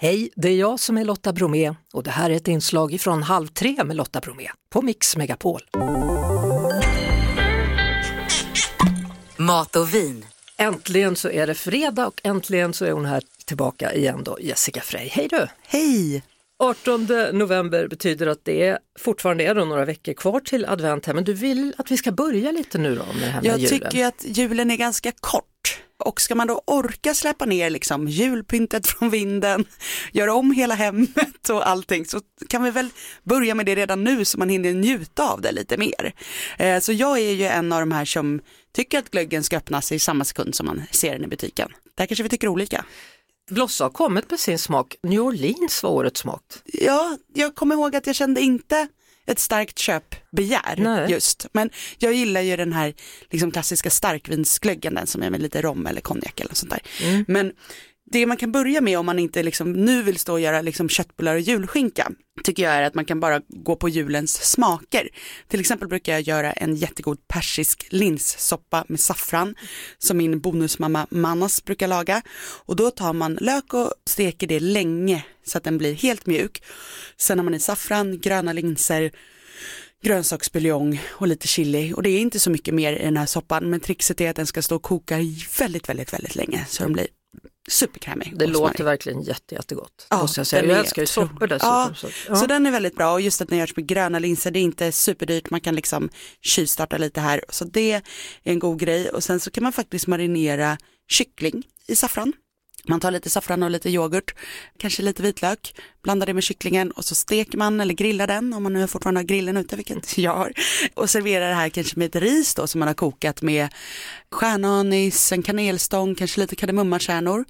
Hej, det är jag som är Lotta Bromé och det här är ett inslag från Halv tre med Lotta Bromé på Mix Megapol. Mat och vin. Äntligen så är det fredag och äntligen så är hon här tillbaka igen då, Jessica Frey. Hej du! Hej! 18 november betyder att det fortfarande är några veckor kvar till advent här, men du vill att vi ska börja lite nu då med det här Jag julen? tycker att julen är ganska kort. Och ska man då orka släppa ner liksom julpyntet från vinden, göra om hela hemmet och allting så kan vi väl börja med det redan nu så man hinner njuta av det lite mer. Eh, Så jag är ju en av de här som tycker att glöggen ska öppnas i samma sekund som man ser den i butiken. Där kanske vi tycker olika. Blossa har kommit med sin smak. New Orleans var årets smak. Ja, jag kommer ihåg att jag kände inte ett starkt köpbegär Nej. just. Men jag gillar ju den här liksom klassiska starkvinsglöggen, den som är med lite rom eller konjak eller sånt där. Mm. Men det man kan börja med om man inte liksom nu vill stå och göra liksom köttbullar och julskinka tycker jag är att man kan bara gå på julens smaker. Till exempel brukar jag göra en jättegod persisk linssoppa med saffran som min bonusmamma Manas brukar laga. Och då tar man lök och steker det länge så att den blir helt mjuk. Sen har man i saffran, gröna linser, grönsaksbuljong och lite chili och det är inte så mycket mer i den här soppan men trixet är att den ska stå och koka väldigt, väldigt, väldigt länge så den blir superkrämig. Det låter verkligen jätte, jättegott. Ja, måste jag säga. Jag älskar ju soppor dessutom. Ja, så, Så ja. den är väldigt bra och just att den görs med gröna linser, det är inte superdyrt, man kan liksom tjuvstarta lite här. Så det är en god grej och sen så kan man faktiskt marinera kyckling i saffran. Man tar lite saffran och lite yoghurt, kanske lite vitlök, blandar det med kycklingen och så steker man eller grillar den om man nu fortfarande har grillen ute, vilket jag har. Och serverar det här kanske med ett ris då som man har kokat med stjärnanis, en kanelstång, kanske lite kardemummakärnor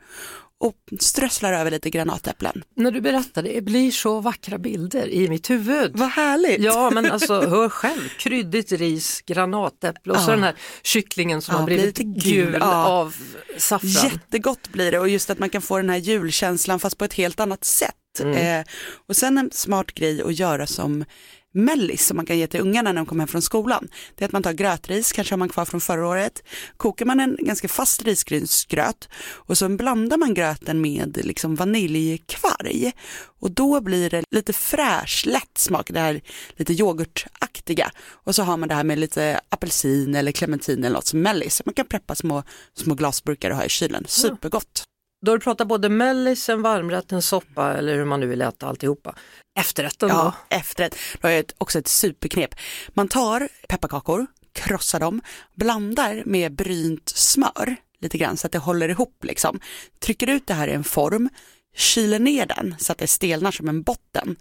och strösslar över lite granatäpplen. När du berättar det blir så vackra bilder i mitt huvud. Vad härligt! Ja men alltså hör själv, kryddigt ris, granatäpple och så Ja. den här kycklingen som Ja, har blivit blir lite gul, gul, ja. av saffran. Jättegott blir det och just att man kan få den här julkänslan fast på ett helt annat sätt. Mm. Eh, och sen en smart grej att göra som mellis som man kan ge till ungarna när de kommer hem från skolan. Det är att man tar grötris, kanske har man kvar från förra året. Kokar man en ganska fast risgrynsgröt och så blandar man gröten med liksom vaniljkvarg. Och då blir det lite fräsch, lätt smak, det här lite yoghurtaktiga. Och så har man det här med lite apelsin eller clementin eller något som mellis. Man kan preppa små, små glasburkar och ha i kylen. Supergott. Då har du pratat både mellis, en varmrätt, en soppa eller hur man nu vill äta alltihopa. Efterrätten Ja, då? efterrätt. Då har jag ett, också ett superknep. Man tar pepparkakor, krossar dem, blandar med brynt smör lite grann så att det håller ihop liksom. Trycker ut det här i en form, kyler ner den så att det stelnar som en botten.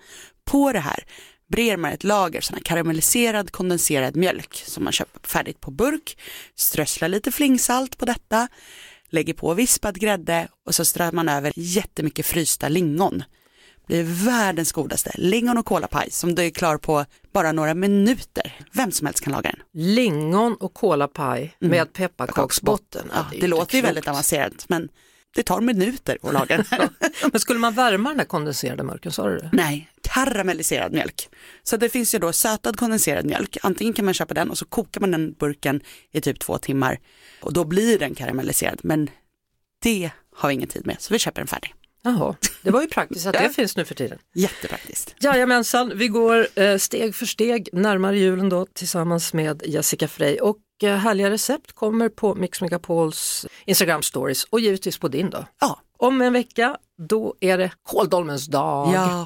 På det här brer man ett lager sån här karamelliserad kondenserad mjölk som man köper färdigt på burk, strösslar lite flingsalt på detta, lägger på vispad grädde och så strör man över jättemycket frysta lingon. Det är världens godaste lingon och kolapaj som du är klar på bara några minuter. Vem som helst kan laga den. Lingon och kolapaj med pepparkaksbotten. Ja, det inte låter ju väldigt avancerat men det tar minuter att laga den. Men skulle man värma den här kondenserade mjölken, sa du det? Nej, karamelliserad mjölk. Så det finns ju då sötad kondenserad mjölk. Antingen kan man köpa den och så kokar man den burken i typ två timmar och då blir den karamelliserad. Men det har vi ingen tid med så vi köper den färdig. Jaha, det var ju praktiskt att det finns nu för tiden. Jättepraktiskt. Jajamensan, vi går eh, steg för steg närmare julen då tillsammans med Jessica Frey och eh, härliga recept kommer på Mix Megapols Instagram stories och givetvis på din då. Ja, Om en vecka, då är det Kåldolmens dag. ja,